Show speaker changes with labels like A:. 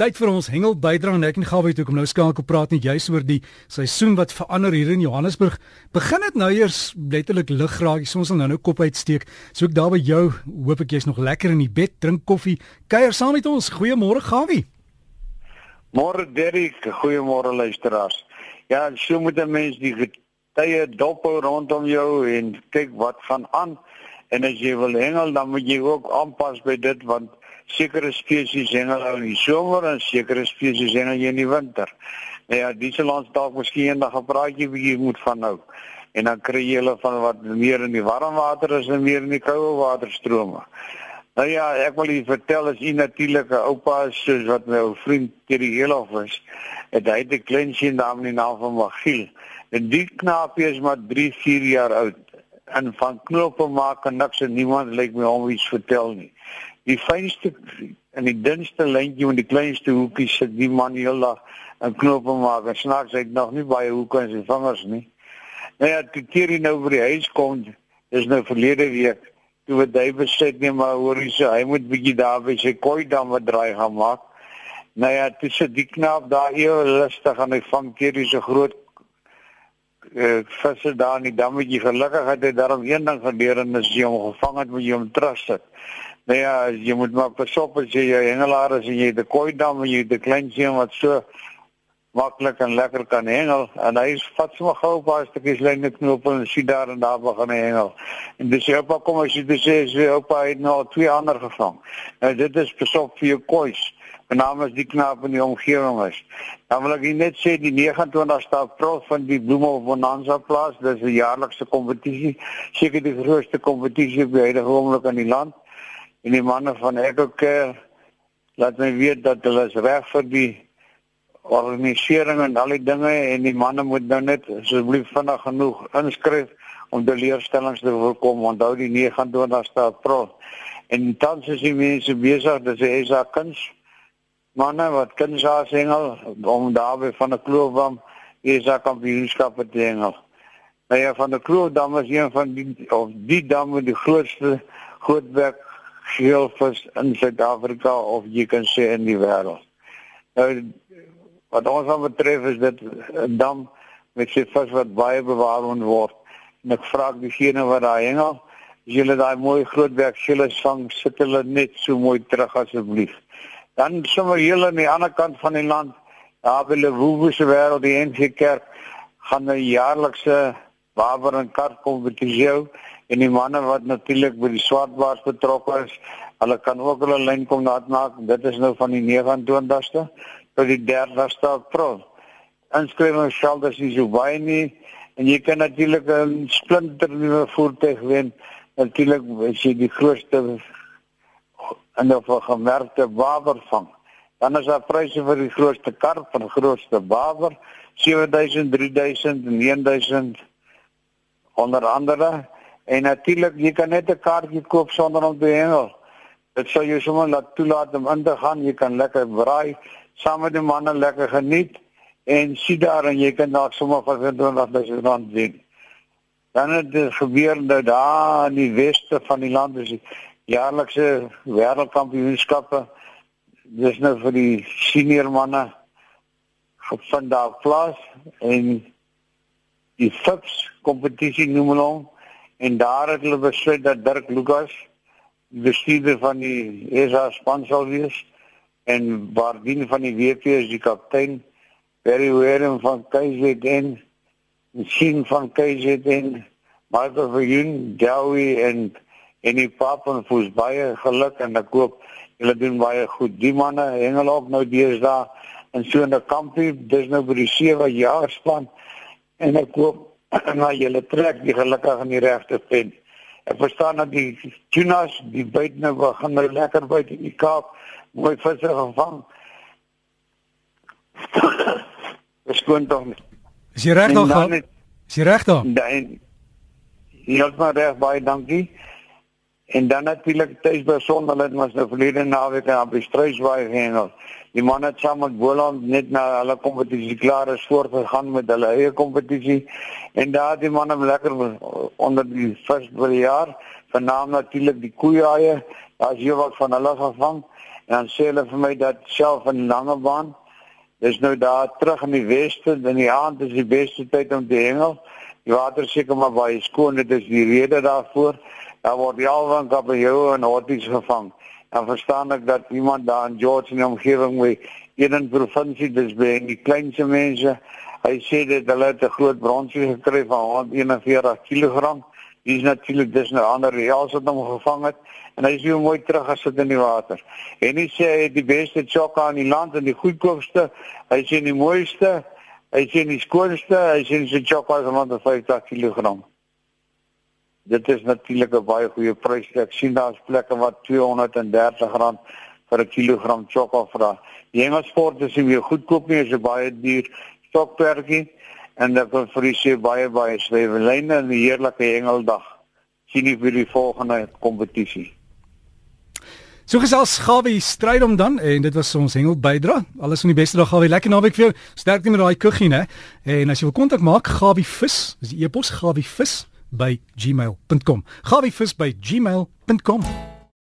A: tyd vir ons hengel bydra en ek en Gawie toe kom nou skakel praat net juist oor die seisoen wat verander hier in Johannesburg. Begin dit nou eers letterlik lig raak. Ons sal nou nou kop uitsteek. So ek daar by jou, hoop ek jy's nog lekker in die bed, drink koffie, kuier saam met ons. Goeiemôre Gawie.
B: Môre Derrick, goeiemôre luisteraars. Ja, so moet 'n mens die tye dop rondom jou en kyk wat gaan aan. En as jy wil hengel, dan moet jy ook aanpas by dit want sekere spesies hengel in die somer en sekere spesies hengel in die winter. Nou ja, dis ons dalk miskien eendag 'n praatjie bietjie moet van nou. En dan kry jy hulle van wat meer in die warm water is en meer in die koue waterstrome. Nou ja, ek wil julle vertel as u natuurlike oupa is soos wat my ou vriend Terry Helof is. Het hy 'n klein seun daar in die naam van Magiel. En die knaapie is maar 3, 4 jaar oud. En van knope maak en niks en niemand lyk my hom iets vertel nie die fynste en die dunste lyntjie met die kleinste hoekies sit die man heeldag in knope maak en snaaks hy nog nie baie hoeke in sy vingers nie. Nou ja, toe keer hy nou by die huis kom, is nou verlede week toe wat hy besit nie maar hoor hy sê hy moet bietjie daar by sy koi dan wat draai gaan maak. Nou ja, dit sit die knaap daar heel lustig en hy vang hy so groot eh visse daar in die dammetjie gelukkig het hy daarom een ding gebeur en as jy hom gevang het moet jy hom terugsit. Nou ja, jy moet maar pas op as jy hengelaar is en jy die koi dam en jy die klein seun wat so maklik en lekker kan hengel en hy vat sommer gou 'n paar stukkies lyne knoop en sien daar en daar begin hengel. En dis jou pa kom as jy dis sê jou pa het nou twee ander gevang. Nou dit is pas op vir jou kois. En namens die knaap in die omgewing is. Dan wil ek net sê die 29ste April van die Bloemhof Bonanza plaas, dis 'n jaarlikse kompetisie, seker die grootste kompetisie op die huidige oomblik in die land. En die manne van Ekocare laat my weet dat hulle is reg vir die organisering en al die dinge en die manne moet nou net asseblief vinnig genoeg inskryf om die leerstellings te voorkom. Onthou die 29ste April en tans is die mense besig dat se is daar kuns manne wat kuns daar singel om daarby van 'n kloofdam is daar kampioenskappe te hengel Nou ja, van de kloofdam is een van die of die dam met die grootste grootwerk geelvis in Suid-Afrika of jy kan sê in die wêreld. Nou wat ons aan betref is dit 'n dam met sy vis wat baie bewaar word. En ek vra diegene wat daar hengel, as julle daai mooi groot werk skille vang, sit hulle net so mooi terug asseblief. Dan sommer hier aan die ander kant van die land, daar by die Woewese wêreld, die NG Kerk, gaan 'n jaarlikse waver en kar kompetisie hou en die manne wat natuurlik by die swartbaars betrokke is, hulle kan ook hulle lyn kom laat maak. Dit is nou van die 29ste tot die 30ste April. Inskrywing sal dus nie so baie nie en jy kan natuurlik 'n splinter nuwe voertuig wen. Natuurlik as jy die grootste en dan vir gemerkte waver vang. Dan is daar pryse vir die grootste kar, vir die grootste waver, 7000, 3000 en 1000 onder andere En natuurlik jy kan net 'n kaartjie koop sonder om te hengel. Dit sal jou sommer laat toelaat om in te gaan. Jy kan lekker braai saam met die manne lekker geniet en sien daar en jy kan dalk sommer vir 20000 rand sien. Dan het dit gebeur nou daar in die weste van die land is jaarlikse wêreldkampioenskappe. Dis nou vir die senior manne gevind daar plaas en die FIPS kompetisie noem hulle hom en daar het hulle besluit dat Dirk Lucas die bestuurder van die ESA span sal wees en Bardien van die WP is die kaptein Barry Warren van KZN Sien van KZN Michael Verhoen Dowie en en die pap van Foos baie geluk en ek koop hulle doen baie goed die manne hengel ook nou deesdae in so 'n kampie dis nou vir die 7 jaar span en ek koop na julle trek die gelukkig in die regte pen. Ek verstaan dat die tunas die byt nou begin nou lekker byt in die Kaap mooi visse gevang. Beskoon tog nie.
A: Is jy reg dan? Is jy reg dan?
B: Nee. Ja, maar reg baie dankie. En dan natuurlik tuis by Sonderland was nou verlede naweek aan die Struisbaai gehengel. Die manne het saam met Boland net na hulle kompetisie klaar is voortgegaan met hulle eie kompetisie en daar die manne lekker onder die vis vir die jaar, vernaam natuurlik die koeie. Daar's hier wat van hulle gevang dan sê hulle vir my dat self in Langebaan dis nou daar terug in die weste en in die aand is die beste tyd om te hengel. Die water seker maar baie skoon, dit is die rede daarvoor. Daar word die alwan kabeljou en horties gevang. En verstaan ek dat iemand daar in George in die omgewing wie in 'n provinsie dis by die kleinste mense Hy sê dit hulle het 'n groot bronsie gekry van 141 kg. Dis natuurlik dis 'n ander reëls wat hom gevang het en hy is weer mooi terug gesit in die water. En hy sê hy het die beste chokka in die land en die goedkoopste. Hy sê die mooiste, hy sê die skoonste, hy sê sy chokka is 150 kg. Dit is natuurlik 'n baie goeie prys. Ek sien daar's plekke wat R230 vir 'n kilogram chokka vra. Die Engelsport is nie goedkoop nie, is baie duur stokperdjie en dan kom vir die baie baie swewelyne en 'n heerlike hengeldag. Sien jy vir die volgende kompetisie.
A: So gesels Gawie stryd om dan en dit was ons hengel bydra. Alles van die beste dag Gawie. Lekker naweek vir jou. Sterkte met daai kuggie, né? En as jy wil kontak maak, Gawie vis, dis die e-pos Gawie vis by gmail.com. Gawie vis by gmail.com.